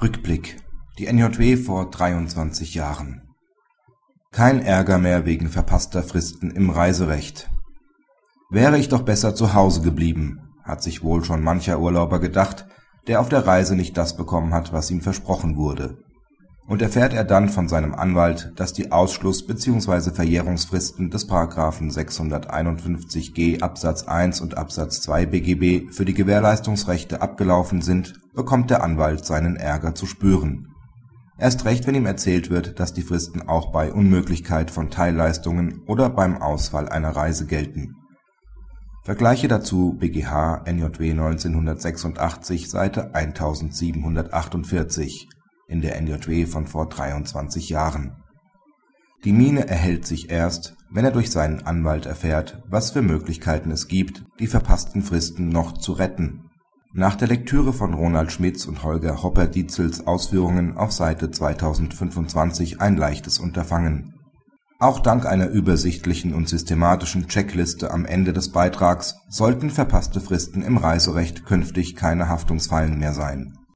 Rückblick. Die NJW vor 23 Jahren. Kein Ärger mehr wegen verpasster Fristen im Reiserecht. Wäre ich doch besser zu Hause geblieben, hat sich wohl schon mancher Urlauber gedacht, der auf der Reise nicht das bekommen hat, was ihm versprochen wurde. Und erfährt er dann von seinem Anwalt, dass die Ausschluss bzw. Verjährungsfristen des § 651g Absatz 1 und Absatz 2 BGB für die Gewährleistungsrechte abgelaufen sind, bekommt der Anwalt seinen Ärger zu spüren. Erst recht, wenn ihm erzählt wird, dass die Fristen auch bei Unmöglichkeit von Teilleistungen oder beim Ausfall einer Reise gelten. Vergleiche dazu BGH NJW 1986 Seite 1748 in der NJW von vor 23 Jahren. Die Miene erhellt sich erst, wenn er durch seinen Anwalt erfährt, was für Möglichkeiten es gibt, die verpassten Fristen noch zu retten. Nach der Lektüre von Ronald Schmitz und Holger Hopper-Dietzels Ausführungen auf Seite 2025 ein leichtes Unterfangen. Auch dank einer übersichtlichen und systematischen Checkliste am Ende des Beitrags sollten verpasste Fristen im Reiserecht künftig keine Haftungsfallen mehr sein